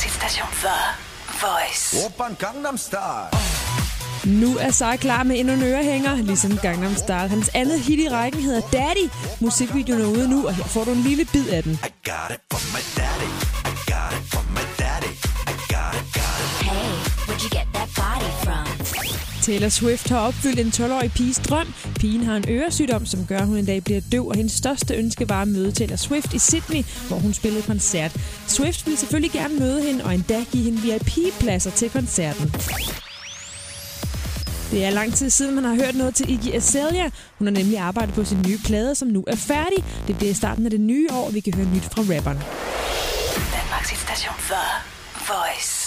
Danmarks station The Voice. Oppan Gangnam Style. Nu er Sai klar med endnu en ørehænger, ligesom Gangnam Style. Hans andet hit i rækken hedder Daddy. Musikvideoen er ude nu, og her får du en lille bid af den. I got it from my daddy. Taylor Swift har opfyldt en 12-årig piges drøm. Pigen har en øresygdom, som gør, at hun en dag bliver døv, og hendes største ønske var at møde Taylor Swift i Sydney, hvor hun spillede koncert. Swift ville selvfølgelig gerne møde hende, og endda give hende VIP-pladser til koncerten. Det er lang tid siden, man har hørt noget til Iggy Azalea. Hun har nemlig arbejdet på sin nye plade, som nu er færdig. Det bliver i starten af det nye år, vi kan høre nyt fra rapperen. Danmarks station for Voice.